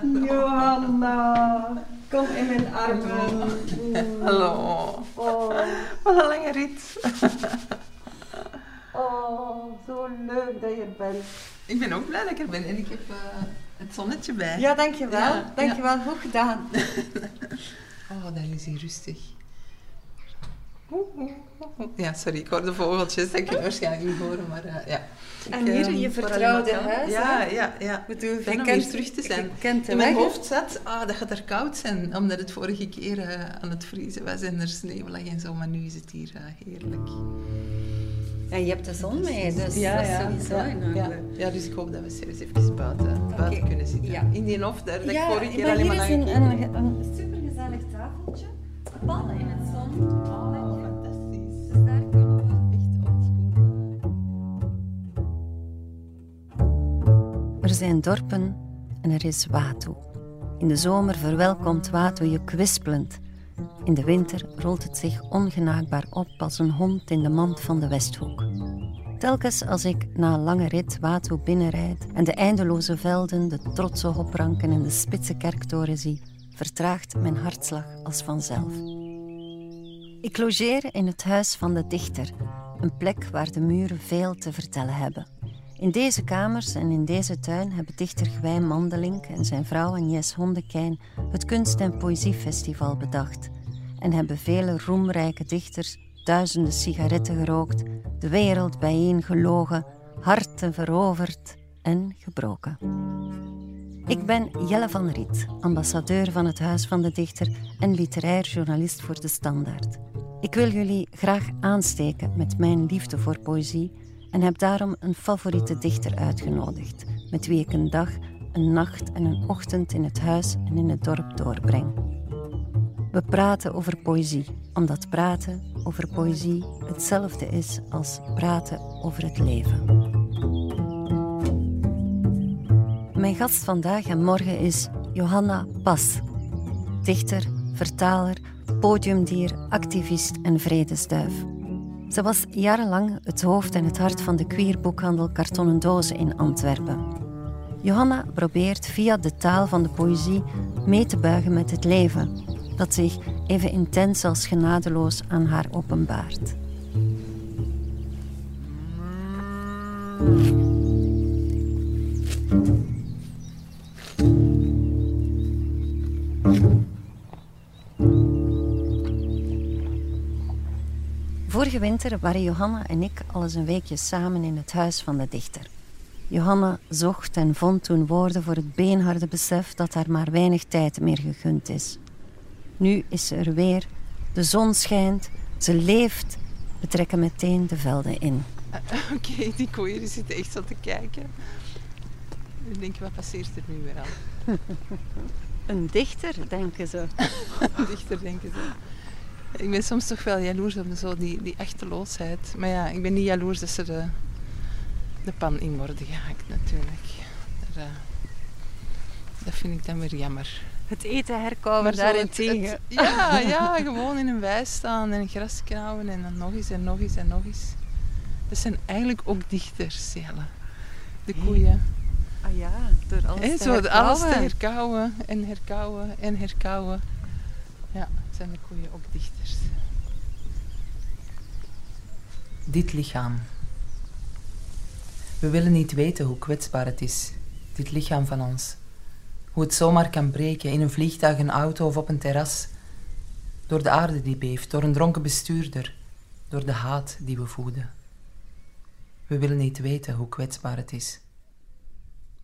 Johanna, kom in mijn armen. Hallo. Oh, Wat een lange rit. oh, zo leuk dat je er bent. Ik ben ook blij dat ik er ben en ik heb eh, het zonnetje bij. Ja, dankjewel. Ja, dankjewel, goed gedaan. Oh, daar is hij rustig. Ja, sorry, ik hoor de vogeltjes. Dat kun je waarschijnlijk niet horen, maar eh, ja. En hier, ehm, je vertrouwde huis, Ja, ja, ja. Bedoel, Fijn je om terug te zijn. kent In mijn weg, hoofd zat, ah, dat gaat er koud zijn, omdat het vorige keer eh, aan het vriezen was en er sneeuw lag en zo, maar nu is het hier eh, heerlijk. En je hebt de zon mee, dus dat is sowieso ja, in ja. ja, dus ik hoop dat we zelfs even buiten, buiten kunnen zitten. ja. In die hof daar, dat ik vorige keer maar alleen hier is een, een, een supergezellig tafeltje. Ballen in het zon. Er zijn dorpen en er is Watu. In de zomer verwelkomt Watu je kwispelend. In de winter rolt het zich ongenaakbaar op als een hond in de mand van de Westhoek. Telkens als ik na een lange rit Watu binnenrijd en de eindeloze velden, de trotse hopranken en de spitse kerktoren zie, vertraagt mijn hartslag als vanzelf. Ik logeer in het huis van de dichter, een plek waar de muren veel te vertellen hebben. In deze kamers en in deze tuin hebben dichter Gwijn Mandelink en zijn vrouw Agnes Hondekijn het Kunst- en Poëziefestival bedacht en hebben vele roemrijke dichters duizenden sigaretten gerookt, de wereld bijeengelogen, harten veroverd en gebroken. Ik ben Jelle van Riet, ambassadeur van het Huis van de Dichter en literair journalist voor de Standaard. Ik wil jullie graag aansteken met mijn liefde voor poëzie en heb daarom een favoriete dichter uitgenodigd, met wie ik een dag, een nacht en een ochtend in het huis en in het dorp doorbreng. We praten over poëzie, omdat praten over poëzie hetzelfde is als praten over het leven. Mijn gast vandaag en morgen is Johanna Pas. Dichter, vertaler, podiumdier, activist en vredesduif. Ze was jarenlang het hoofd en het hart van de queerboekhandel Kartonnen Dozen in Antwerpen. Johanna probeert via de taal van de poëzie mee te buigen met het leven, dat zich even intens als genadeloos aan haar openbaart. Vorige winter waren Johanna en ik al eens een weekje samen in het huis van de dichter. Johanna zocht en vond toen woorden voor het beenharde besef dat haar maar weinig tijd meer gegund is. Nu is ze er weer, de zon schijnt, ze leeft. We trekken meteen de velden in. Oké, die koeien zitten echt zo te kijken. Ik denk, wat passeert er nu weer aan? Een dichter, denken ze. Dichter denken ze. Ik ben soms toch wel jaloers op zo die, die echteloosheid. Maar ja, ik ben niet jaloers dat ze de, de pan in worden gehakt natuurlijk. Dat, eh, dat vind ik dan weer jammer. Het eten herkomen daarentegen. ja, ja, gewoon in een wei staan en gras knauwen en dan nog eens en nog eens en nog eens. Dat zijn eigenlijk ook dichters, Jelle. De koeien. Ah ja, door alles Hè, te zo, alles te herkauwen en herkauwen en herkauwen. Zijn de ook dichters. Dit lichaam. We willen niet weten hoe kwetsbaar het is, dit lichaam van ons. Hoe het zomaar kan breken in een vliegtuig, een auto of op een terras. Door de aarde die beeft, door een dronken bestuurder, door de haat die we voeden. We willen niet weten hoe kwetsbaar het is.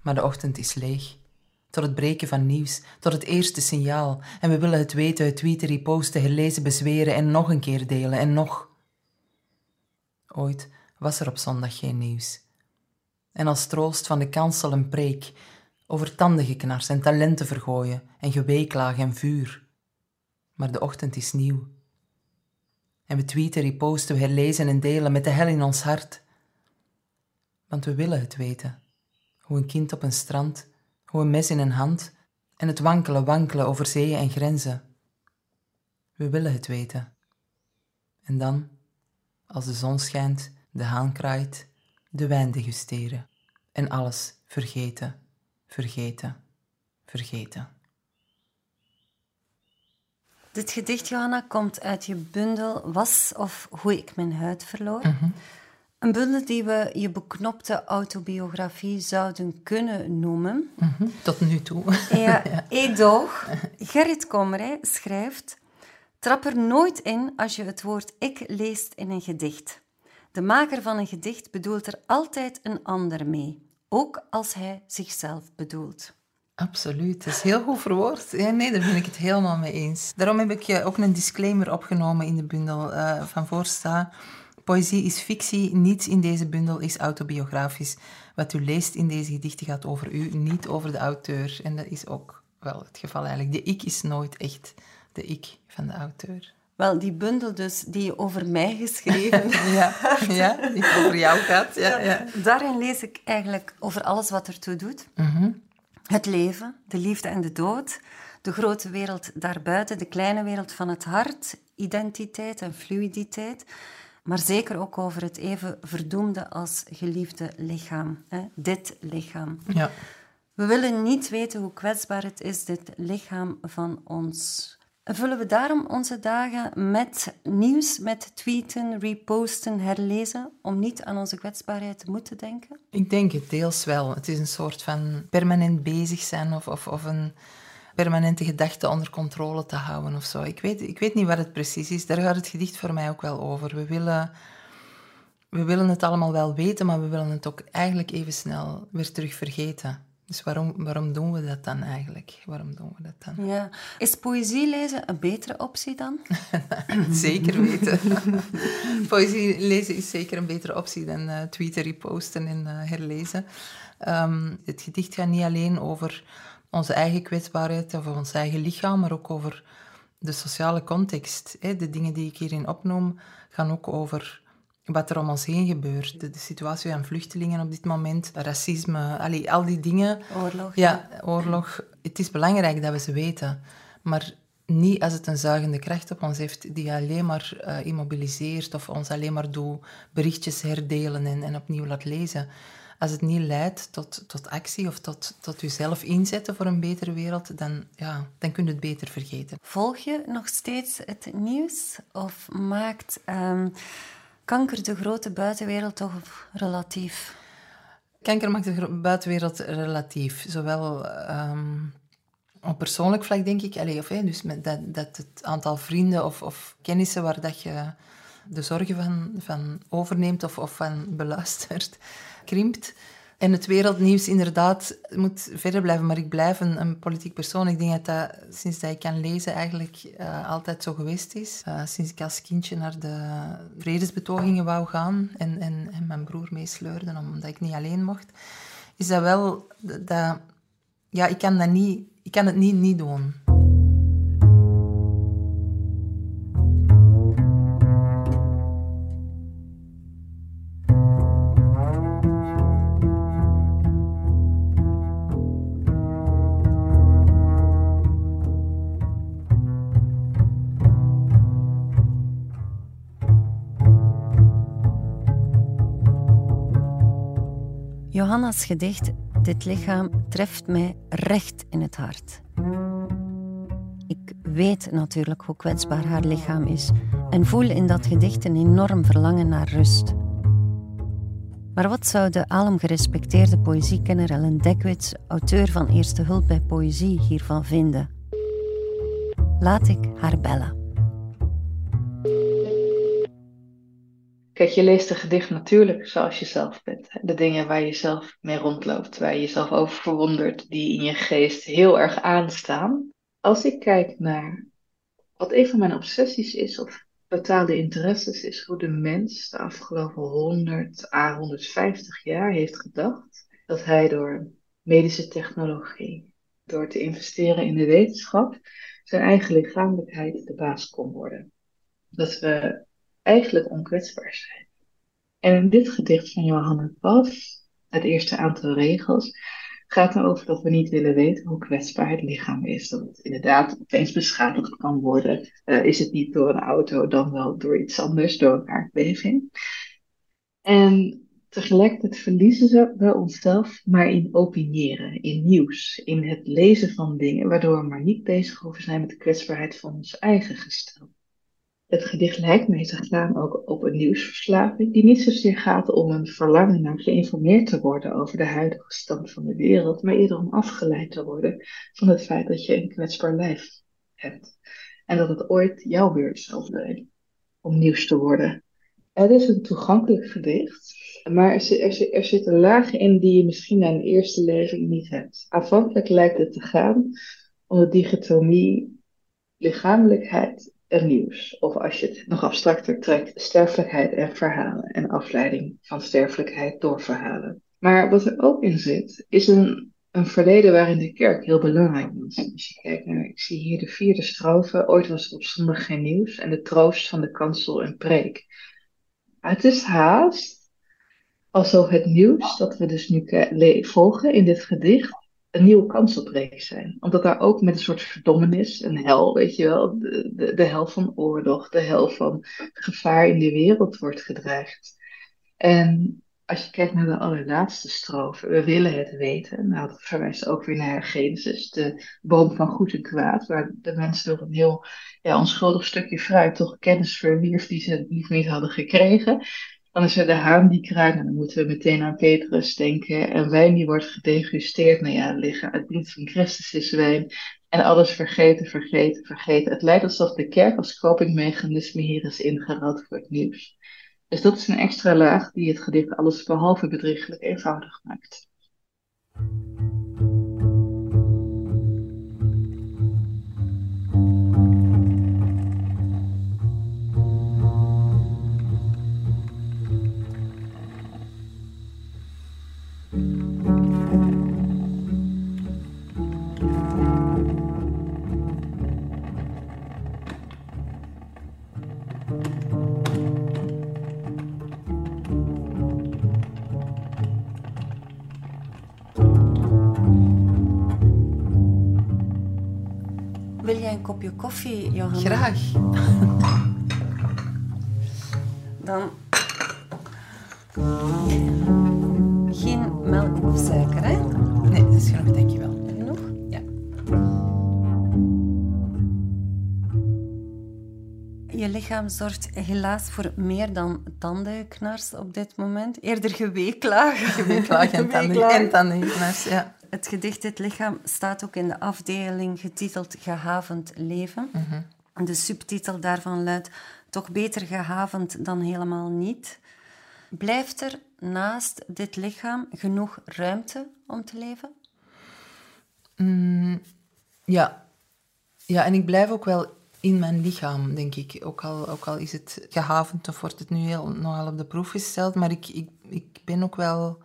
Maar de ochtend is leeg. Tot het breken van nieuws, tot het eerste signaal. En we willen het weten, het tweeten, reposten, herlezen, bezweren en nog een keer delen en nog. Ooit was er op zondag geen nieuws. En als troost van de kansel een preek over tandengeknars en talenten vergooien en geweeklaag en vuur. Maar de ochtend is nieuw. En we tweeten, reposten, we herlezen en delen met de hel in ons hart. Want we willen het weten. Hoe een kind op een strand, hoe een mes in een hand en het wankelen, wankelen over zeeën en grenzen. We willen het weten. En dan als de zon schijnt, de haan kraait, de wijn degusteren en alles vergeten, vergeten, vergeten. Dit gedicht, Johanna, komt uit je bundel Was of Hoe ik mijn huid verloor. Mhm. Een bundel die we je beknopte autobiografie zouden kunnen noemen. Mhm. Tot nu toe. Ja, edoog. Gerrit Komrij schrijft... Trap er nooit in als je het woord ik leest in een gedicht. De maker van een gedicht bedoelt er altijd een ander mee, ook als hij zichzelf bedoelt. Absoluut, dat is heel goed verwoord. Ja, nee, daar ben ik het helemaal mee eens. Daarom heb ik je ook een disclaimer opgenomen in de bundel uh, van voorsta. Poëzie is fictie, niets in deze bundel is autobiografisch. Wat u leest in deze gedichten gaat over u, niet over de auteur. En dat is ook wel het geval eigenlijk. De ik is nooit echt de ik van de auteur. Wel, die bundel dus, die je over mij geschreven ja, ja, die over jou gaat. Ja, ja. Daarin lees ik eigenlijk over alles wat ertoe doet. Mhm. Het leven, de liefde en de dood, de grote wereld daarbuiten, de kleine wereld van het hart, identiteit en fluiditeit, maar zeker ook over het even verdoemde als geliefde lichaam, hè? dit lichaam. Ja. We willen niet weten hoe kwetsbaar het is, dit lichaam van ons. Vullen we daarom onze dagen met nieuws, met tweeten, reposten, herlezen, om niet aan onze kwetsbaarheid te moeten denken? Ik denk het deels wel. Het is een soort van permanent bezig zijn of, of, of een permanente gedachte onder controle te houden of zo. Ik weet, ik weet niet wat het precies is. Daar gaat het gedicht voor mij ook wel over. We willen, we willen het allemaal wel weten, maar we willen het ook eigenlijk even snel weer terug vergeten. Dus waarom, waarom doen we dat dan eigenlijk? Waarom doen we dat dan? Ja. Is poëzie lezen een betere optie dan? zeker weten. poëzie lezen is zeker een betere optie dan uh, tweeten, reposten en uh, herlezen. Um, het gedicht gaat niet alleen over onze eigen kwetsbaarheid of ons eigen lichaam, maar ook over de sociale context. De dingen die ik hierin opnoem gaan ook over wat er om ons heen gebeurt. De, situatie van vluchtelingen op dit moment, racisme, allee, al die dingen. Oorlog. Ja, oorlog. Het is belangrijk dat we ze weten. Maar niet als het een zuigende kracht op ons heeft die alleen maar uh, immobiliseert of ons alleen maar doet berichtjes herdelen en, en opnieuw laat lezen. Als het niet leidt tot, tot actie of tot, tot jezelf inzetten voor een betere wereld, dan, ja, dan kun je het beter vergeten. Volg je nog steeds het nieuws of maakt... Um kanker de grote buitenwereld toch relatief? Kanker maakt de buitenwereld relatief. Zowel um, op persoonlijk vlak, denk ik. Allee, of, hey, dus met dat, dat het aantal vrienden of, of kennissen waar dat je de zorgen van, van overneemt of, of van beluistert, krimpt. En het wereldnieuws inderdaad moet verder blijven, maar ik blijf een, een politiek persoon. Ik denk dat dat sinds dat ik kan lezen eigenlijk uh, altijd zo geweest is. Uh, sinds ik als kindje naar de vredesbetogingen wou gaan en, en, en mijn broer meesleurde, omdat ik niet alleen mocht, is dat wel dat... Ja, ik kan, dat niet, ik kan het niet niet doen. Johanna's gedicht Dit lichaam treft mij recht in het hart. Ik weet natuurlijk hoe kwetsbaar haar lichaam is en voel in dat gedicht een enorm verlangen naar rust. Maar wat zou de alomgerespecteerde poëziekenner Ellen Dekwits, auteur van Eerste Hulp bij Poëzie, hiervan vinden? Laat ik haar bellen. Kijk, je leest een gedicht natuurlijk zoals je zelf bent. De dingen waar je zelf mee rondloopt, waar je jezelf over verwondert, die in je geest heel erg aanstaan. Als ik kijk naar wat een van mijn obsessies is, of totale interesses, is hoe de mens de afgelopen 100 à 150 jaar heeft gedacht dat hij door medische technologie, door te investeren in de wetenschap, zijn eigen lichamelijkheid de baas kon worden. Dat we eigenlijk onkwetsbaar zijn. En in dit gedicht van Johanna Pas, het eerste aantal regels, gaat erover dat we niet willen weten hoe kwetsbaar het lichaam is. Dat het inderdaad opeens beschadigd kan worden. Uh, is het niet door een auto, dan wel door iets anders, door een aardbeving. En tegelijkertijd verliezen we onszelf maar in opiniëren, in nieuws, in het lezen van dingen, waardoor we maar niet bezig hoeven zijn met de kwetsbaarheid van ons eigen gestel. Het gedicht lijkt mee te gaan ook op een nieuwsverslaving, die niet zozeer gaat om een verlangen naar geïnformeerd te worden over de huidige stand van de wereld, maar eerder om afgeleid te worden van het feit dat je een kwetsbaar lijf hebt. En dat het ooit jouw beurt zal zijn om nieuws te worden. Het is een toegankelijk gedicht, maar er, er, zitten lagen in die je misschien aan een eerste lezing niet hebt. Aanvankelijk lijkt het te gaan om de dichotomie lichamelijkheid nieuws. Of als je het nog abstracter trekt, sterfelijkheid en verhalen en afleiding van sterfelijkheid door verhalen. Maar wat er ook in zit, is een, een verleden waarin de kerk heel belangrijk was. Als je kijkt naar, ik zie hier de vierde strofe, ooit was er op zondag geen nieuws en de troost van de kansel en preek. Het is haast alsof het nieuws dat we dus nu volgen in dit gedicht een nieuwe kanselbreek zijn. Omdat daar ook met een soort verdommenis, een hel, weet je wel, de, de, de hel van oorlog, de hel van gevaar in de wereld wordt gedreigd. En als je kijkt naar de allerlaatste strofe, we willen het weten. Nou, dat verwijst ook weer naar Genesis, de boom van goed en kwaad, waar de mensen door een heel ja, onschuldig stukje fruit toch kennis verwierf die ze niet hadden gekregen. Dan is er de haan die kraait. En dan moeten we meteen aan Petrus denken. En wijn die wordt gedegusteerd. Nou ja, liggen het bloed van Christus is wijn. En alles vergeten, vergeten, vergeten. Het lijkt alsof de kerk als copingmechanisme hier is ingerad voor het nieuws. Dus dat is een extra laag die het gedicht alles behalve bedrieglijk eenvoudig maakt. Kopje koffie, Johanna? Graag. Dan geen melk of suiker, hè? Nee, dat is genoeg, dankjewel. Genoeg? Ja. Je lichaam zorgt helaas voor meer dan tandenknars op dit moment. Eerder geweeklaag. Geweeklaag en, tanden, en tandenknars, ja. Het gedicht Het lichaam staat ook in de afdeling getiteld Gehavend leven. Mhm. De subtitel daarvan luidt Toch beter gehavend dan helemaal niet. Blijft er naast dit lichaam genoeg ruimte om te leven? Mm, ja. ja, en ik blijf ook wel in mijn lichaam, denk ik. Ook al, ook al is het gehavend of wordt het nu heel, nogal op de proef gesteld, maar ik, ik, ik ben ook wel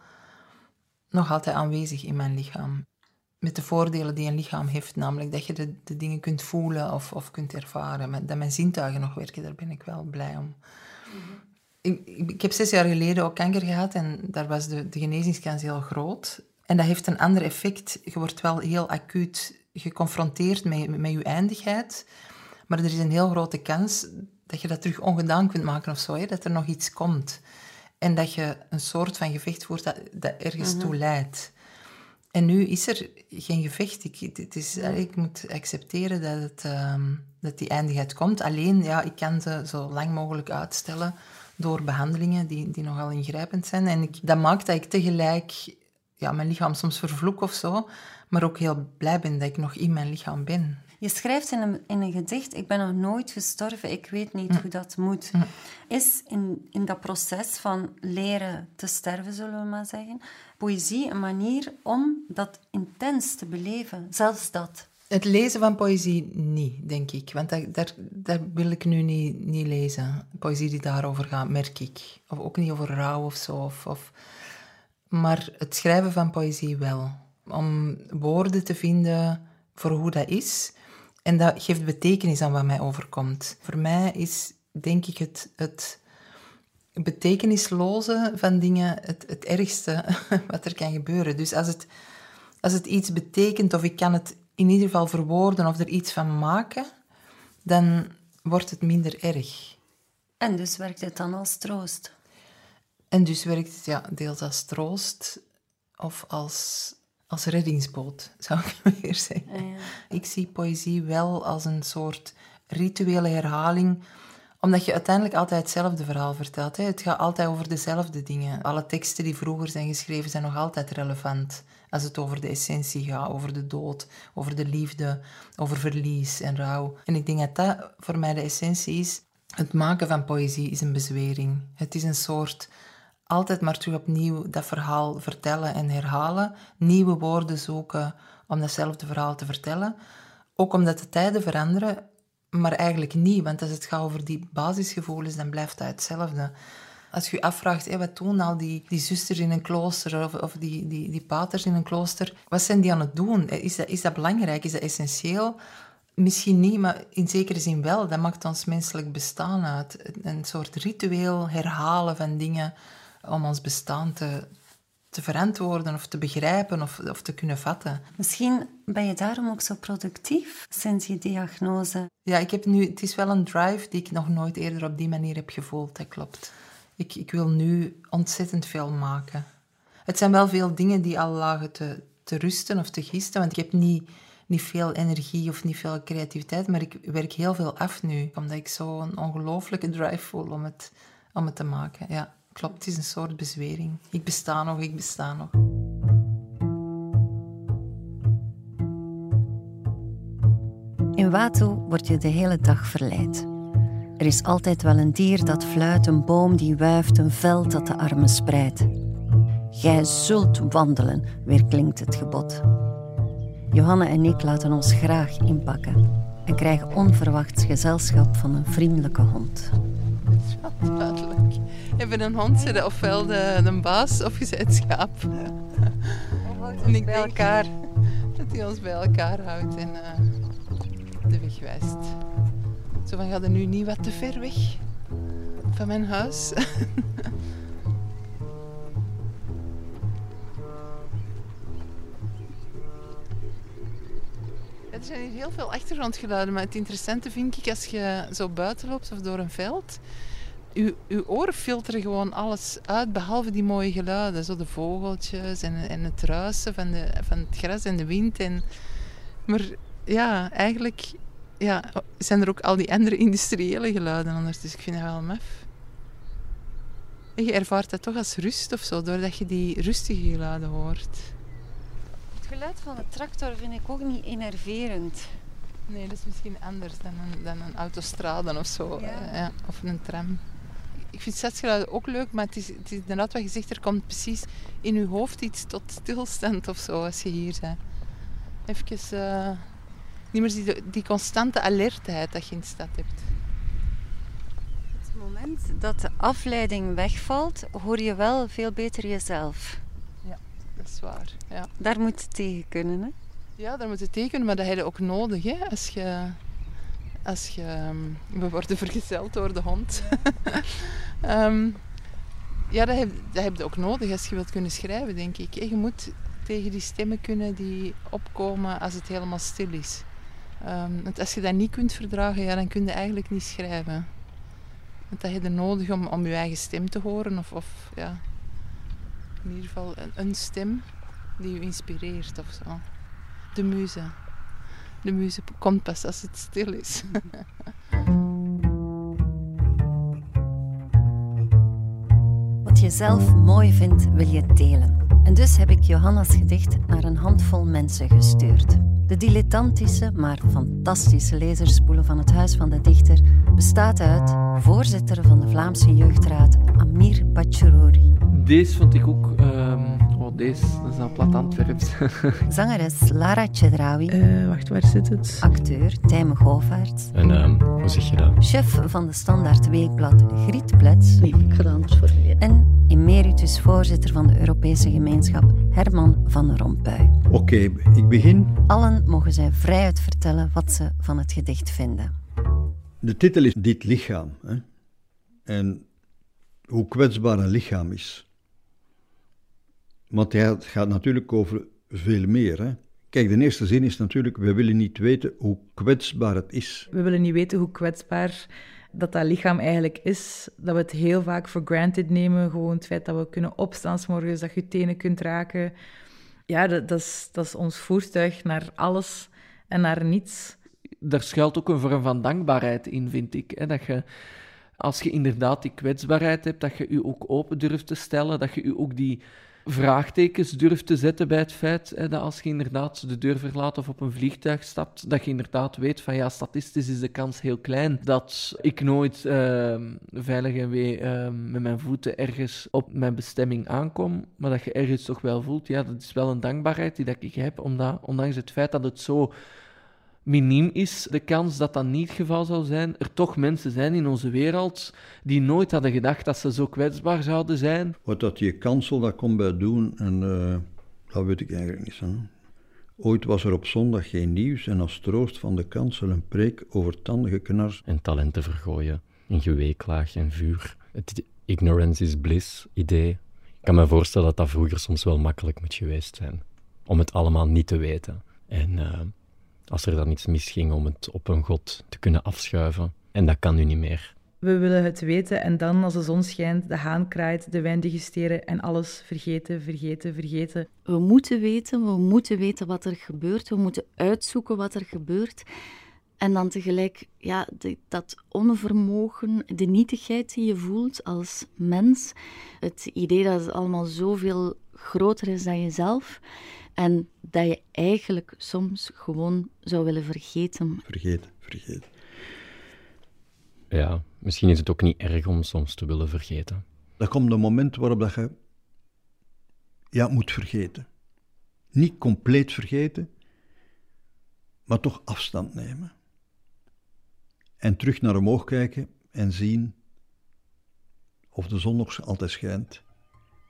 nog altijd aanwezig in mijn lichaam. Met de voordelen die een lichaam heeft, namelijk dat je de, de dingen kunt voelen of, of kunt ervaren. Dat mijn zintuigen nog werken, daar ben ik wel blij om. ik, ik, heb zes jaar geleden ook kanker gehad en daar was de, de genezingskans heel groot. En dat heeft een ander effect. Je wordt wel heel acuut geconfronteerd met, met je eindigheid. Maar er is een heel grote kans dat je dat terug ongedaan kunt maken of zo. Hè? Dat er nog iets komt. En dat je een soort van gevecht voert dat, dat ergens toe leidt. En nu is er geen gevecht. Ik, het is, ik moet accepteren dat, het, um, dat die eindigheid komt. Alleen, ja, ik kan ze zo lang mogelijk uitstellen door behandelingen die, die nogal ingrijpend zijn. En ik, dat maakt dat ik tegelijk ja, mijn lichaam soms vervloek of zo, maar ook heel blij ben dat ik nog in mijn lichaam ben. Je schrijft in een, in een gedicht, ik ben nog nooit gestorven, ik weet niet hoe dat moet. Is in, in dat proces van leren te sterven, zullen we maar zeggen, poëzie een manier om dat intens te beleven, zelfs dat? Het lezen van poëzie niet, denk ik. Want dat, daar, daar wil ik nu niet, niet lezen. Poëzie die daarover gaat, merk ik. Of ook niet over rouw of zo. Of, of... Maar het schrijven van poëzie wel. Om woorden te vinden voor hoe dat is. En dat geeft betekenis aan wat mij overkomt. Voor mij is, denk ik, het, het betekenisloze van dingen het, het ergste wat er kan gebeuren. Dus als het, als het iets betekent of ik kan het in ieder geval verwoorden of er iets van maken, dan wordt het minder erg. En dus werkt het dan als troost? En dus werkt het ja, deels als troost of als, als reddingsboot, zou ik meer zeggen. Ah, ja. Ik zie poëzie wel als een soort rituele herhaling, omdat je uiteindelijk altijd hetzelfde verhaal vertelt. Hè. Het gaat altijd over dezelfde dingen. Alle teksten die vroeger zijn geschreven zijn nog altijd relevant als het over de essentie gaat, over de dood, over de liefde, over verlies en rouw. En ik denk dat dat voor mij de essentie is. Het maken van poëzie is een bezwering. Het is een soort altijd maar terug opnieuw dat verhaal vertellen en herhalen, nieuwe woorden zoeken om datzelfde verhaal te vertellen. Ook omdat de tijden veranderen, maar eigenlijk niet, want als het gaat over die basisgevoelens, dan blijft dat hetzelfde. Als je je afvraagt, wat doen al die, die zusters in een klooster of, of die, die, die paters in een klooster, wat zijn die aan het doen? Is dat, is dat belangrijk? Is dat essentieel? Misschien niet, maar in zekere zin wel. Dat maakt ons menselijk bestaan uit. Een soort ritueel herhalen van dingen om ons bestaan te, te verantwoorden of te begrijpen of, of te kunnen vatten. Misschien ben je daarom ook zo productief sinds je diagnose. Ja, ik heb nu, het is wel een drive die ik nog nooit eerder op die manier heb gevoeld, dat klopt. Ik, ik wil nu ontzettend veel maken. Het zijn wel veel dingen die al lagen te, te rusten of te gisten, want ik heb niet, niet veel energie of niet veel creativiteit, maar ik werk heel veel af nu, omdat ik zo'n ongelooflijke drive voel om het, om het te maken. Ja, klopt, het is een soort bezwering. Ik besta nog, ik besta nog. In Watu word je de hele dag verleid. Er is altijd wel een dier dat fluit, een boom die wuift, een veld dat de armen spreidt. Gij zult wandelen, weer klinkt het gebod. Johanne en ik laten ons graag inpakken en krijgen onverwachts gezelschap van een vriendelijke hond. Duidelijk. Hebben een hond zitten, ofwel de, de baas of je bent schaap. En ik bij denk elkaar. Dat hij ons bij elkaar houdt en eh, de weg wijst. Zo van, ga er nu niet wat te ver weg van mijn huis? Er zijn hier heel veel achtergrondgeluiden, maar het interessante vind ik als je zo buiten loopt of door een veld, uw, uw oren filteren gewoon alles uit, behalve die mooie geluiden. Zo de vogeltjes en, en het ruisen van, de, van het gras en de wind. En, maar ja, eigenlijk ja, zijn er ook al die andere industriële geluiden anders, dus ik vind dat wel maf. En je ervaart dat toch als rust of zo, doordat je die rustige geluiden hoort. Het geluid van de tractor vind ik ook niet enerverend. Nee, dat is misschien anders dan een, dan een autostrade of zo. Ja. eh, Ja, of een tram. Ik vind stadsgeluiden ook leuk, maar het is, het is inderdaad wat je zegt, er komt precies in je hoofd iets tot stilstand of zo als je hier bent. Even eh, niet meer die, die constante alertheid dat je in de stad hebt. Het moment dat de afleiding wegvalt, hoor je wel veel beter jezelf. Dat is waar. Ja, Daar moet je tegen kunnen. Hè? ja daar moet je tekenen, maar dat heb je ook nodig hè, als je. Als je ehm, we worden vergezeld door de hond. Ehm, ja, dat heb, dat je ook nodig als je wilt kunnen schrijven, denk ik. Je moet tegen die stemmen kunnen die opkomen als het helemaal stil is. Ehm, want als je dat niet kunt verdragen, ja, dan kun je eigenlijk niet schrijven. Want dat heb je nodig om, om je eigen stem te horen. Of, of ja, in ieder geval een, een stem die je inspireert of zo. De muze. De muze komt pas als het stil is. Wat je zelf mooi vindt, wil je delen. En dus heb ik Johanna's gedicht naar een handvol mensen gestuurd. De dilettantische, maar fantastische lezerspoelen van het Huis van de Dichter bestaat uit voorzitter van de Vlaamse Jeugdraad Amir Bacherouri, Deze vond ik ook... oh, deze, dat is een plat Antwerps. zangeres Lara Chedraoui, Eh, wacht, waar zit het? acteur Tijme Govaerts, En ehm, hoe zeg je dat? chef van de Standaard Weekblad Griet Plets Nee, ik ga dat anders formuleren. en emeritus voorzitter van de Europese gemeenschap Herman van Rompuy. Oké, ik begin. Allen mogen zij vrijuit vertellen wat ze van het gedicht vinden. De titel is Dit lichaam. Hè? En hoe kwetsbaar een lichaam is. Want het gaat natuurlijk over veel meer. Hè? Kijk, de eerste zin is natuurlijk, we willen niet weten hoe kwetsbaar het is. We willen niet weten hoe kwetsbaar dat dat lichaam eigenlijk is. Dat we het heel vaak voor granted nemen. Gewoon het feit dat we kunnen opstaan s morgens, dat je je tenen kunt raken. Ja, dat, dat, is, dat is ons voertuig naar alles en naar niets. Daar schuilt ook een vorm van dankbaarheid in, vind ik. Hè? Dat je, als je inderdaad die kwetsbaarheid hebt, dat je je ook open durft te stellen, dat je je ook die vraagtekens durft te zetten bij het feit hè, dat als je inderdaad de deur verlaat of op een vliegtuig stapt, dat je inderdaad weet van ja, statistisch is de kans heel klein dat ik nooit uh, veilig en wee uh, met mijn voeten ergens op mijn bestemming aankom, maar dat je ergens toch wel voelt, ja, dat is wel een dankbaarheid die dat ik heb, omdat, ondanks het feit dat het zo miniem is de kans dat dat niet het geval zou zijn. Er toch mensen zijn in onze wereld die nooit hadden gedacht dat ze zo kwetsbaar zouden zijn. Wat dat je kansel, dat komt bij doen en uh, dat weet ik eigenlijk niet. Hè. Ooit was er op zondag geen nieuws en als troost van de kansel een preek over tandengeknars. En talenten vergooien, in geweeklaag en vuur. Het ignorance is bliss idee. Ik kan me voorstellen dat dat vroeger soms wel makkelijk moet geweest zijn. Om het allemaal niet te weten. En... Uh, als er dan iets misging om het op een god te kunnen afschuiven. En dat kan nu niet meer. We willen het weten en dan, als de zon schijnt, de haan kraait, de wijn digesteren en alles vergeten, vergeten, vergeten. We moeten weten, we moeten weten wat er gebeurt, we moeten uitzoeken wat er gebeurt. En dan tegelijk, ja, dat onvermogen, de nietigheid die je voelt als mens, het idee dat het allemaal zoveel groter is dan jezelf. En dat je eigenlijk soms gewoon zou willen vergeten. Vergeten, vergeten. Ja, misschien is het ook niet erg om soms te willen vergeten. Er komt een moment waarop dat je ja, moet vergeten. Niet compleet vergeten, maar toch afstand nemen. En terug naar omhoog kijken en zien of de zon nog altijd schijnt.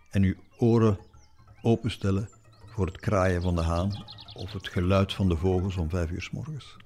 En uw oren openstellen voor het kraaien van de haan of het geluid van de vogels om vijf uur s morgens.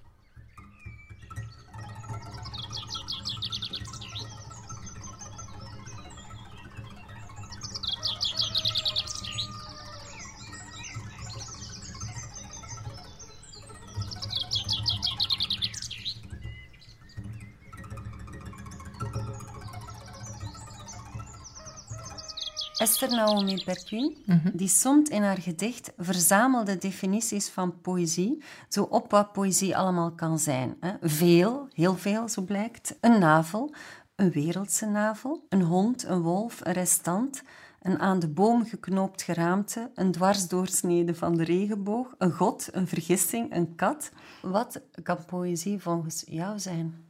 Esther Naomi Perquin, mhm. die somt in haar gedicht verzamelde definities van poëzie, zo op wat poëzie allemaal kan zijn. Veel, heel veel, zo blijkt. Een navel, een wereldse navel, een hond, een wolf, een restant, een aan de boom geknoopt geraamte, een dwarsdoorsnede van de regenboog, een god, een vergissing, een kat. Wat kan poëzie volgens jou zijn?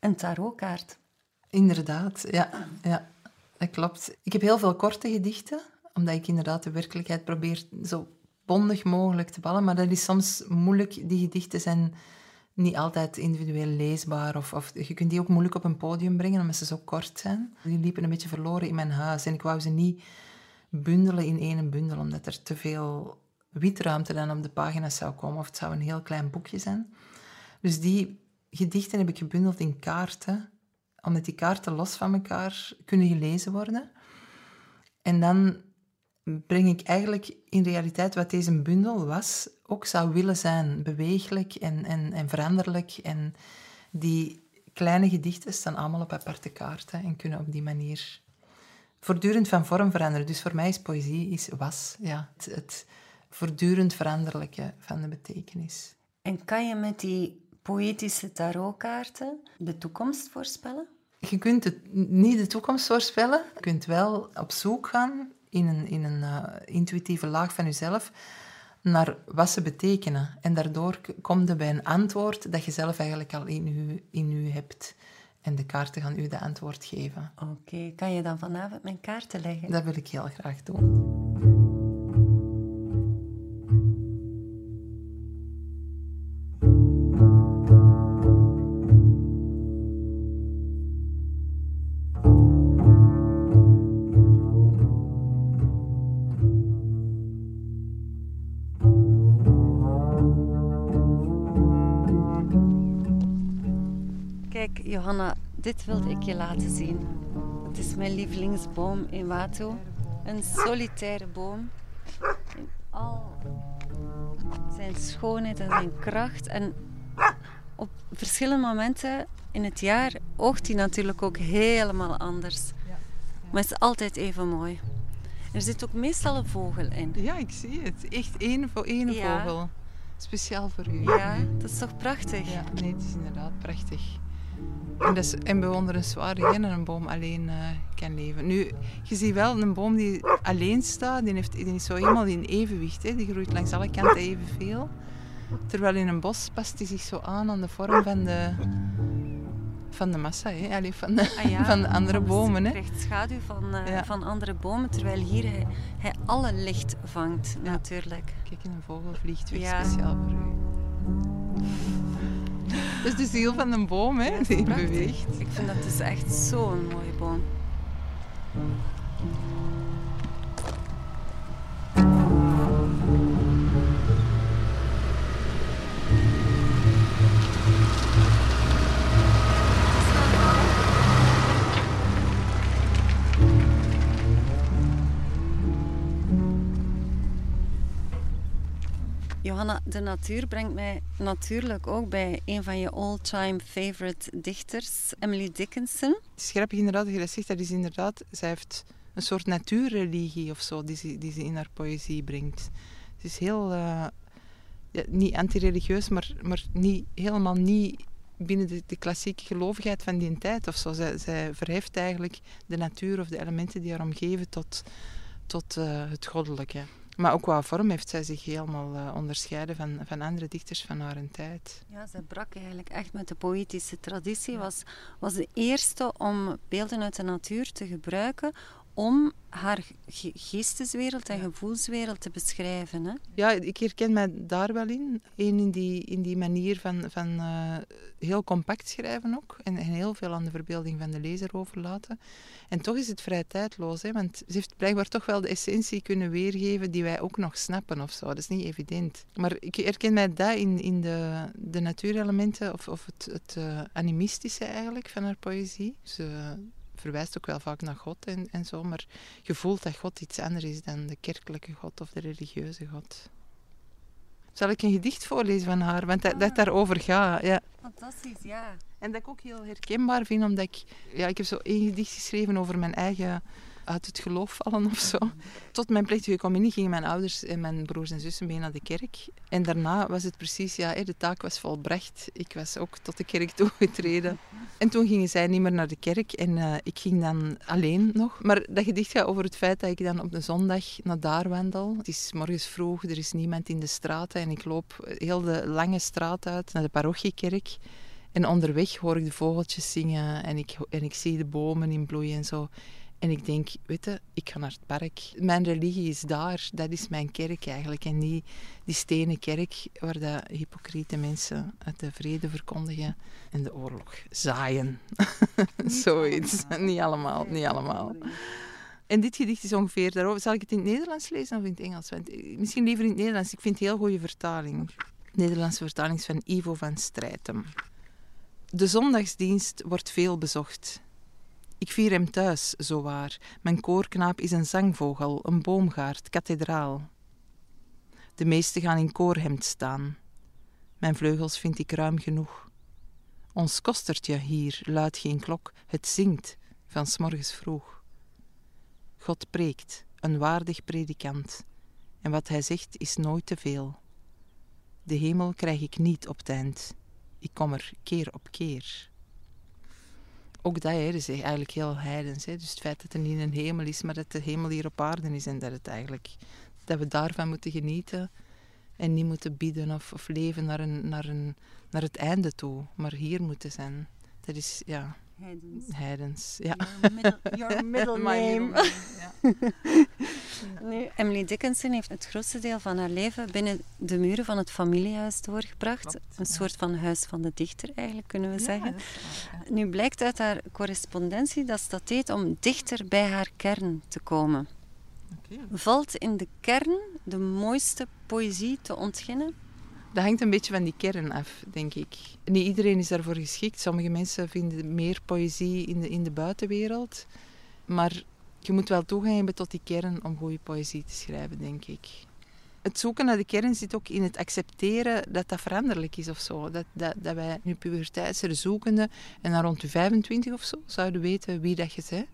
Een tarotkaart. Inderdaad, ja. ja dat klopt. Ik heb heel veel korte gedichten, omdat ik inderdaad de werkelijkheid probeer zo bondig mogelijk te ballen. Maar dat is soms moeilijk. Die gedichten zijn niet altijd individueel leesbaar. Of, of, je kunt die ook moeilijk op een podium brengen, omdat ze zo kort zijn. Die liepen een beetje verloren in mijn huis. En ik wou ze niet bundelen in één bundel, omdat er te veel witruimte dan op de pagina's zou komen. Of het zou een heel klein boekje zijn. Dus die gedichten heb ik gebundeld in kaarten omdat die kaarten los van elkaar kunnen gelezen worden. En dan breng ik eigenlijk in realiteit wat deze bundel was, ook zou willen zijn. Beweeglijk en, en, en veranderlijk. En die kleine gedichten staan allemaal op aparte kaarten en kunnen op die manier voortdurend van vorm veranderen. Dus voor mij is poëzie is was, ja, het, het voortdurend veranderlijke van de betekenis. En kan je met die poëtische tarotkaarten de toekomst voorspellen? Je kunt het, niet de toekomst voorspellen. Je kunt wel op zoek gaan in een, in een uh, intuïtieve laag van jezelf naar wat ze betekenen. En daardoor kom je bij een antwoord dat je zelf eigenlijk al in je, in u hebt. En de kaarten gaan u de antwoord geven. Oké, kan je dan vanavond mijn kaarten leggen? Dat wil ik heel graag doen. Dit wilde ik je laten zien. Het is mijn lievelingsboom in Watu. Een solitaire boom. In al zijn schoonheid en zijn kracht. En op verschillende momenten in het jaar oogt die natuurlijk ook helemaal anders. Maar het is altijd even mooi. Er zit ook meestal een vogel in. Ja, ik zie het. Echt één voor één Ja. vogel. Speciaal voor u. Ja, dat is toch prachtig? Ja, nee, het is inderdaad prachtig. En, dat is, en bewonderenswaardig dat een boom alleen eh, kan leven. Nu, je ziet wel een boom die alleen staat, die, heeft, die is zo helemaal in evenwicht. Hè. Die groeit langs alle kanten evenveel. Terwijl in een bos past die zich zo aan aan de vorm van de, van de massa. Hè. Allee, van, de, Ah ja, van de andere anders bomen. Hè. krijgt schaduw van, eh, Ja. van andere bomen, terwijl hier hij, hij alle licht vangt, natuurlijk. Kijk, en een vogel vliegt Ja. speciaal voor u. Dat is de ziel van een boom, hè, die Prachtig. beweegt. Ik vind dat dus echt zo'n mooie boom. Johanna, de natuur brengt mij natuurlijk ook bij een van je all-time favorite dichters, Emily Dickinson. Het is grappig inderdaad dat je dat zegt. Dat is inderdaad, zij heeft een soort natuurreligie of zo die ze, die ze in haar poëzie brengt. Het is heel, eh, ja, niet antireligieus, maar, maar niet, helemaal niet binnen de, de klassieke gelovigheid van die tijd of zo. Zij, zij verheft eigenlijk de natuur of de elementen die haar omgeven tot, tot eh, het goddelijke. Maar ook qua vorm heeft zij zich helemaal eh, onderscheiden van, van andere dichters van haar tijd. Ja, zij brak eigenlijk echt met de poëtische traditie. Was, was de eerste om beelden uit de natuur te gebruiken om haar ge- geesteswereld en gevoelswereld te beschrijven. Hè? Ja, ik herken mij daar wel in. Eén in die, in die manier van, van eh, heel compact schrijven ook. En, en heel veel aan de verbeelding van de lezer overlaten. En toch is het vrij tijdloos. Hè, want ze heeft blijkbaar toch wel de essentie kunnen weergeven die wij ook nog snappen of zo. Dat is niet evident. Maar ik herken mij daar in, in de, de natuurelementen of, of het, het eh, animistische eigenlijk van haar poëzie. Ze verwijst ook wel vaak naar God en, en zo. Maar je voelt dat God iets anders is dan de kerkelijke God of de religieuze God. Zal ik een gedicht voorlezen van haar? Want dat, dat daarover gaat. Ja. Fantastisch, ja. En dat ik ook heel herkenbaar vind, omdat ik... Ja, ik heb zo één gedicht geschreven over mijn eigen uit het geloof vallen of zo. Tot mijn plechtige communie gingen mijn ouders en mijn broers en zussen mee naar de kerk. En daarna was het precies, ja, de taak was volbracht. Ik was ook tot de kerk toegetreden. En toen gingen zij niet meer naar de kerk en eh, ik ging dan alleen nog. Maar dat gedicht gaat over het feit dat ik dan op de zondag naar daar wandel. Het is morgens vroeg, er is niemand in de straten en ik loop heel de lange straat uit naar de parochiekerk. En onderweg hoor ik de vogeltjes zingen en ik, en ik zie de bomen in bloei en zo. En ik denk, weet je, ik ga naar het park. Mijn religie is daar, dat is mijn kerk eigenlijk. En niet die stenen kerk waar de hypocriete mensen uit de vrede verkondigen en de oorlog zaaien. Zoiets. niet allemaal, niet allemaal. En dit gedicht is ongeveer daarover. Zal ik het in het Nederlands lezen of in het Engels? Want, eh, misschien liever in het Nederlands. Ik vind het heel goede vertaling. De Nederlandse vertaling is van Ivo van Strijtem. De zondagsdienst wordt veel bezocht. Ik vier hem thuis, zowaar. Mijn koorknaap is een zangvogel, een boomgaard, kathedraal. De meesten gaan in koorhemd staan. Mijn vleugels vind ik ruim genoeg. Ons kostertje hier luidt geen klok, het zingt van s morgens vroeg. God preekt, een waardig predikant, en wat hij zegt is nooit te veel. De hemel krijg ik niet op het eind, ik kom er keer op keer. Ook dat hè, is eigenlijk heel heidens. Hè. Dus het feit dat er niet een hemel is, maar dat de hemel hier op aarde is en dat, het eigenlijk, dat we daarvan moeten genieten en niet moeten bieden of, of leven naar, een, naar, een, naar het einde toe, maar hier moeten zijn. Dat is, ja, Heidens. heidens. Ja. Your middle, your name. name, ja. Nu, Emily Dickinson heeft het grootste deel van haar leven binnen de muren van het familiehuis doorgebracht. Klopt, een ja. soort van huis van de dichter, eigenlijk, kunnen we Ja, zeggen. waar, ja. Nu blijkt uit haar correspondentie dat ze dat deed om dichter bij haar kern te komen. Valt in de kern de mooiste poëzie te ontginnen? Dat hangt een beetje van die kern af, denk ik. Niet iedereen is daarvoor geschikt. Sommige mensen vinden meer poëzie in de, in de buitenwereld. Maar je moet wel toegang hebben tot die kern om goede poëzie te schrijven, denk ik. het zoeken naar de kern zit ook in het accepteren dat dat veranderlijk is of zo. Dat, dat, dat wij nu puberteitse zoekende en dan rond je 25 of zo zouden weten wie dat je bent.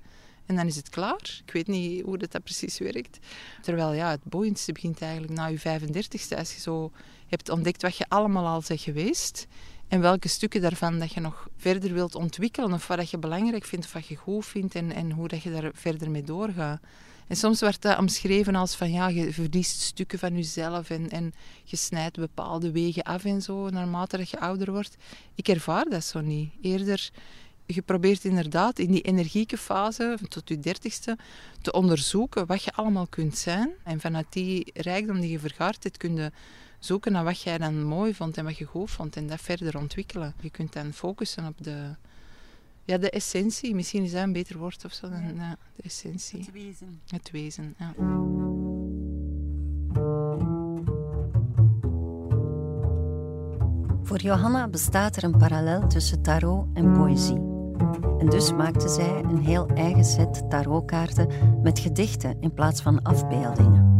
En dan is het klaar. Ik weet niet hoe dat, dat precies werkt. Terwijl ja, het boeiendste begint eigenlijk na je 35ste. Als je zo hebt ontdekt wat je allemaal al bent geweest. En welke stukken daarvan dat je nog verder wilt ontwikkelen. Of wat je belangrijk vindt of wat je goed vindt. En, en hoe dat je daar verder mee doorgaat. En soms wordt dat omschreven als van ja, je verliest stukken van jezelf en, en je snijdt bepaalde wegen af en zo naarmate dat je ouder wordt. Ik ervaar dat zo niet. Eerder, je probeert inderdaad in die energieke fase, tot je dertigste, te onderzoeken wat je allemaal kunt zijn. En vanuit die rijkdom die je vergaard hebt, kun je zoeken naar wat jij dan mooi vond en wat je goed vond en dat verder ontwikkelen. Je kunt dan focussen op de, ja, de essentie. Misschien is dat een beter woord of zo. Dan, ja, de essentie. Het wezen. Het wezen, ja. Voor Johanna bestaat er een parallel tussen tarot en poëzie. En dus maakte zij een heel eigen set tarotkaarten met gedichten in plaats van afbeeldingen.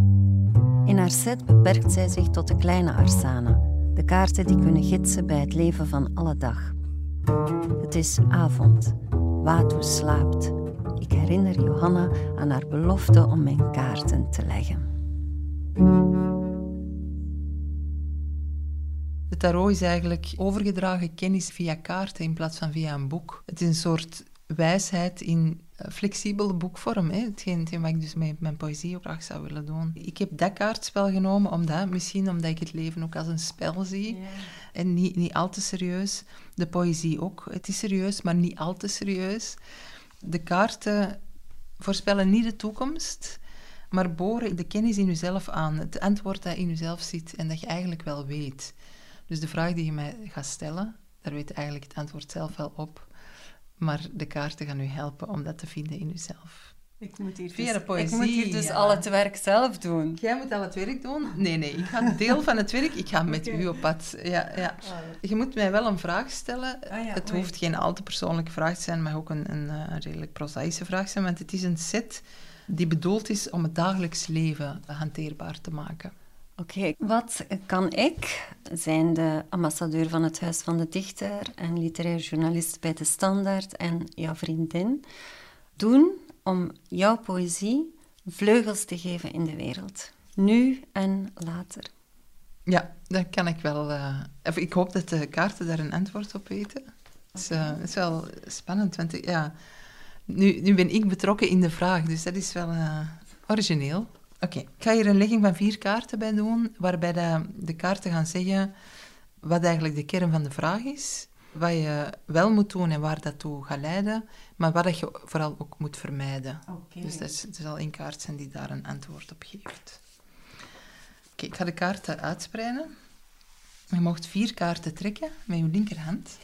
In haar set beperkt zij zich tot de kleine arsana, de kaarten die kunnen gidsen bij het leven van alle dag. Het is avond. Watu slaapt. Ik herinner Johanna aan haar belofte om mijn kaarten te leggen. De tarot is eigenlijk overgedragen kennis via kaarten in plaats van via een boek. Het is een soort wijsheid in flexibele boekvorm. Hè. Hetgeen, hetgeen wat ik dus met mijn poëzie ook graag zou willen doen. Ik heb dat kaartspel genomen omdat, misschien omdat ik het leven ook als een spel zie. En niet, niet al te serieus. De poëzie ook. Het is serieus, maar niet al te serieus. De kaarten voorspellen niet de toekomst, maar boren de kennis in jezelf aan. Het antwoord dat in jezelf zit en dat je eigenlijk wel weet. Dus de vraag die je mij gaat stellen, daar weet eigenlijk het antwoord zelf wel op. Maar de kaarten gaan u helpen om dat te vinden in uzelf. Ik moet hier Via dus, poëzie, ik moet hier dus ja. al het werk zelf doen. Jij moet al het werk doen? Nee, nee. Ik ga deel van het werk, ik ga met u op pad. Ja, ja. Je moet mij wel een vraag stellen. Ah het oei. hoeft geen al te persoonlijke vraag te zijn, maar ook een, een, eh, redelijk prozaïsche vraag te zijn. Want het is een set die bedoeld is om het dagelijks leven hanteerbaar te maken. Oké, wat kan ik, zijn de ambassadeur van het Huis van de Dichter en literair journalist bij De Standaard en jouw vriendin, doen om jouw poëzie vleugels te geven in de wereld? Nu en later. Ja, dat kan ik wel. eh, of ik hoop dat de kaarten daar een antwoord op weten. Het is, eh, is wel spannend, want ik- ja, nu, nu ben ik betrokken in de vraag, dus dat is wel eh, origineel. Oké, ik ga hier een legging van vier kaarten bij doen, waarbij de, de kaarten gaan zeggen wat eigenlijk de kern van de vraag is, wat je wel moet doen en waar dat toe gaat leiden, maar wat je vooral ook moet vermijden. Dus dat is, er zal één kaart zijn die daar een antwoord op geeft. Oké, ik ga de kaarten uitspreiden. Je mocht vier kaarten trekken met je linkerhand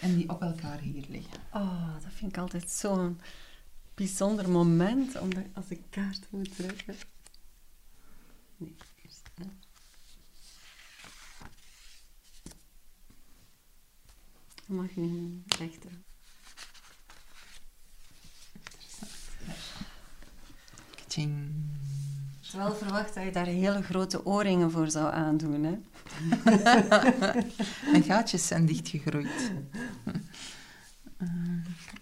en die op elkaar hier leggen. Oh, dat vind ik altijd zo'n bijzonder moment, omdat als ik kaart moet trekken. Nee, eerst. Je mag niet rechter. Ik had wel verwacht dat je daar hele grote oorringen voor zou aandoen, hè? Mijn gaatjes zijn dichtgegroeid.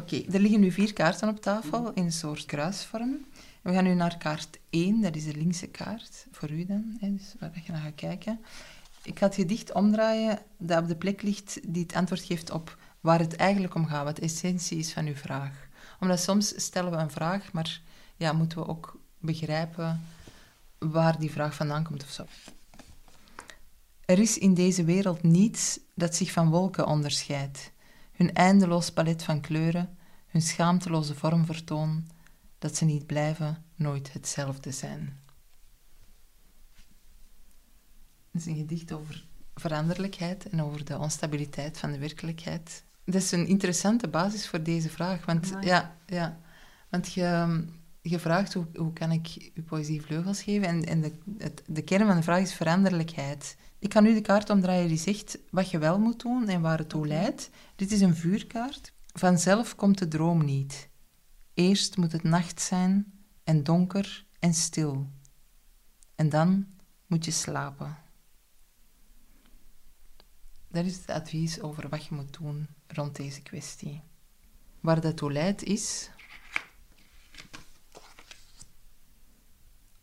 Oké, er liggen nu vier kaarten op tafel in een soort kruisvorm. We gaan nu naar kaart 1, dat is de linkse kaart, voor u dan, hè, dus waar je naar gaat kijken. Ik ga het gedicht omdraaien dat op de plek ligt die het antwoord geeft op waar het eigenlijk om gaat, wat de essentie is van uw vraag. Omdat soms stellen we een vraag, maar ja, moeten we ook begrijpen waar die vraag vandaan komt of zo. Er is in deze wereld niets dat zich van wolken onderscheidt. Hun eindeloos palet van kleuren, hun schaamteloze vormvertoon, dat ze niet blijven nooit hetzelfde zijn. Het is een gedicht over veranderlijkheid en over de onstabiliteit van de werkelijkheid. Dat is een interessante basis voor deze vraag, want ja, ja, want je, je vraagt hoe, hoe kan ik uw poëzie vleugels geven en, en de, het, de kern van de vraag is veranderlijkheid. Ik kan nu de kaart omdraaien die zegt wat je wel moet doen en waar het toe leidt. Dit is een vuurkaart. Vanzelf komt de droom niet. Eerst moet het nacht zijn en donker en stil. En dan moet je slapen. Dat is het advies over wat je moet doen rond deze kwestie. Waar dat toe leidt is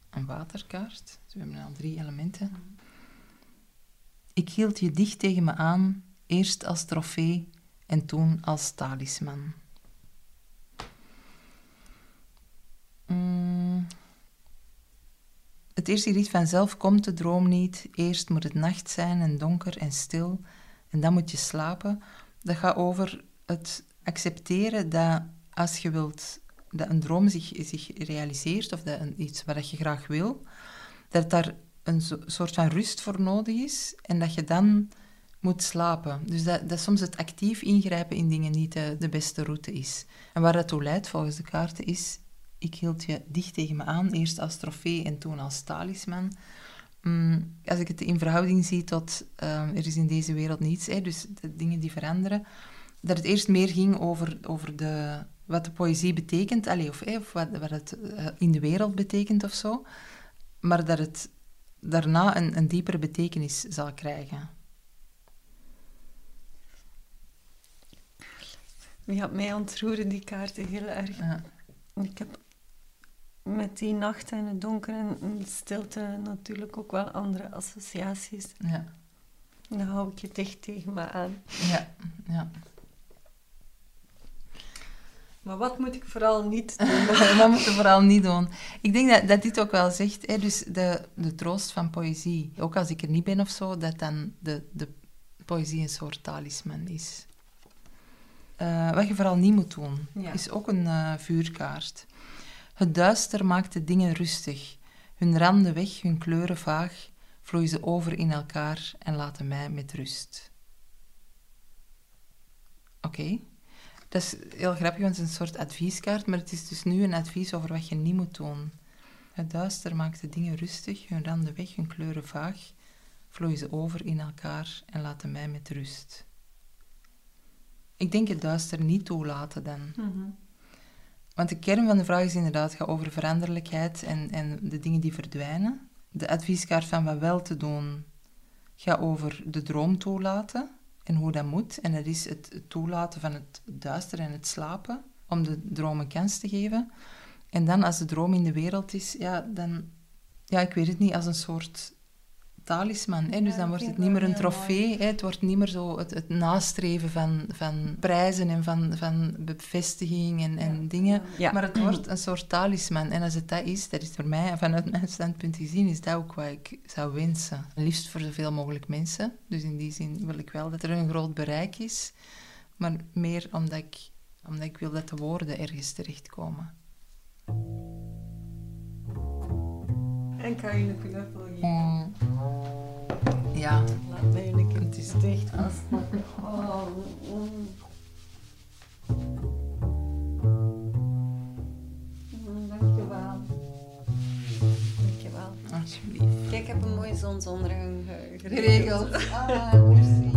een waterkaart. Dus we hebben al drie elementen. Ik hield je dicht tegen me aan, eerst als trofee en toen als talisman. Mm. Het eerste lied vanzelf komt de droom niet. Eerst moet het nacht zijn en donker en stil. En dan moet je slapen. Dat gaat over het accepteren dat als je wilt dat een droom zich, zich realiseert, of dat iets wat je graag wil, dat daar een soort van rust voor nodig is en dat je dan moet slapen. Dus dat, dat soms het actief ingrijpen in dingen niet de, beste route is. En waar dat toe leidt volgens de kaarten is, ik hield je dicht tegen me aan, eerst als trofee en toen als talisman. Mm, als ik het in verhouding zie tot ehm, er is in deze wereld niets, hè, dus de dingen die veranderen, dat het eerst meer ging over, over de, wat de poëzie betekent, allez, of, of wat, wat het eh, in de wereld betekent of zo, maar dat het daarna een, een diepere betekenis zal krijgen. Ja, mij ontroeren die kaarten heel erg. Ja. Ik heb met die nacht en het donker en de stilte natuurlijk ook wel andere associaties. Ja. Dan hou ik je dicht tegen me aan. Ja, ja. Maar wat moet ik vooral niet doen? wat moet je vooral niet doen? Ik denk dat, dat dit ook wel zegt, hè, dus de, de troost van poëzie. Ook als ik er niet ben of zo, dat dan de, de poëzie een soort talisman is. Uh, wat je vooral niet moet doen, is ook een uh, vuurkaart. Het duister maakt de dingen rustig. Hun randen weg, hun kleuren vaag, vloeien ze over in elkaar en laten mij met rust. Oké. Dat is heel grappig, want het is een soort advieskaart, maar het is dus nu een advies over wat je niet moet doen. Het duister maakt de dingen rustig, hun randen weg, hun kleuren vaag, vloeien ze over in elkaar en laten mij met rust. Ik denk het duister niet toelaten dan. Mhm. Want de kern van de vraag is inderdaad gaat over veranderlijkheid en, en de dingen die verdwijnen. De advieskaart van wat wel te doen gaat over de droom toelaten en hoe dat moet. En dat is het toelaten van het duister en het slapen, om de droom een kans te geven. En dan, als de droom in de wereld is, ja, dan, ja, ik weet het niet, als een soort talisman. Hè? Dus dan wordt het niet meer een trofee. Hè? Het wordt niet meer zo het, het nastreven van, van prijzen en van, van bevestiging en, en dingen. Maar het wordt een soort talisman. En als het dat is, dat is voor mij, vanuit mijn standpunt gezien, is dat ook wat ik zou wensen. Liefst voor zoveel mogelijk mensen. Dus in die zin wil ik wel dat er een groot bereik is. Maar meer omdat ik, omdat ik wil dat de woorden ergens terechtkomen. En kan je een knuffel geven? Mm. Ja. Laat mij een keer het is dicht. Oh. Mm. Mm, dankjewel. Dankjewel. Alsjeblieft. Kijk, ik heb een mooie zonsondergang geregeld. Ah, merci.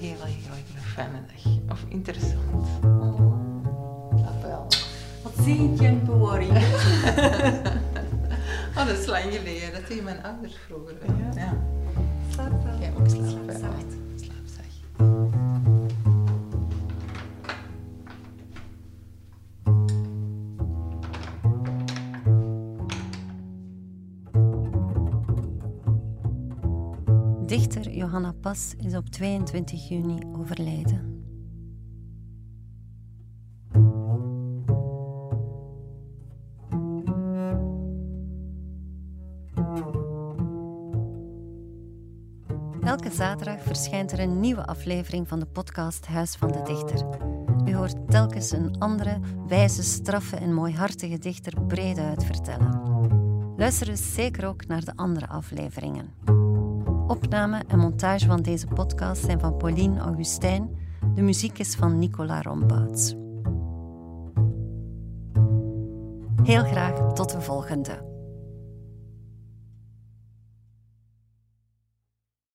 Hele, hele fijne dag. Of interessant. Dat wel. Wat zie ik in bewaring? oh, dat is lang geleden. Dat deed mijn ouders vroeger Ja. ja. Slaap wel. Ja, ook slaap Is op 22 juni overleden. Elke zaterdag verschijnt er een nieuwe aflevering van de podcast Huis van de Dichter. U hoort telkens een andere, wijze, straffe en mooihartige dichter breed uit vertellen. Luister dus zeker ook naar de andere afleveringen. Opname en montage van deze podcast zijn van Pauline Augustijn. De muziek is van Nicola Rombouts. Heel graag tot de volgende.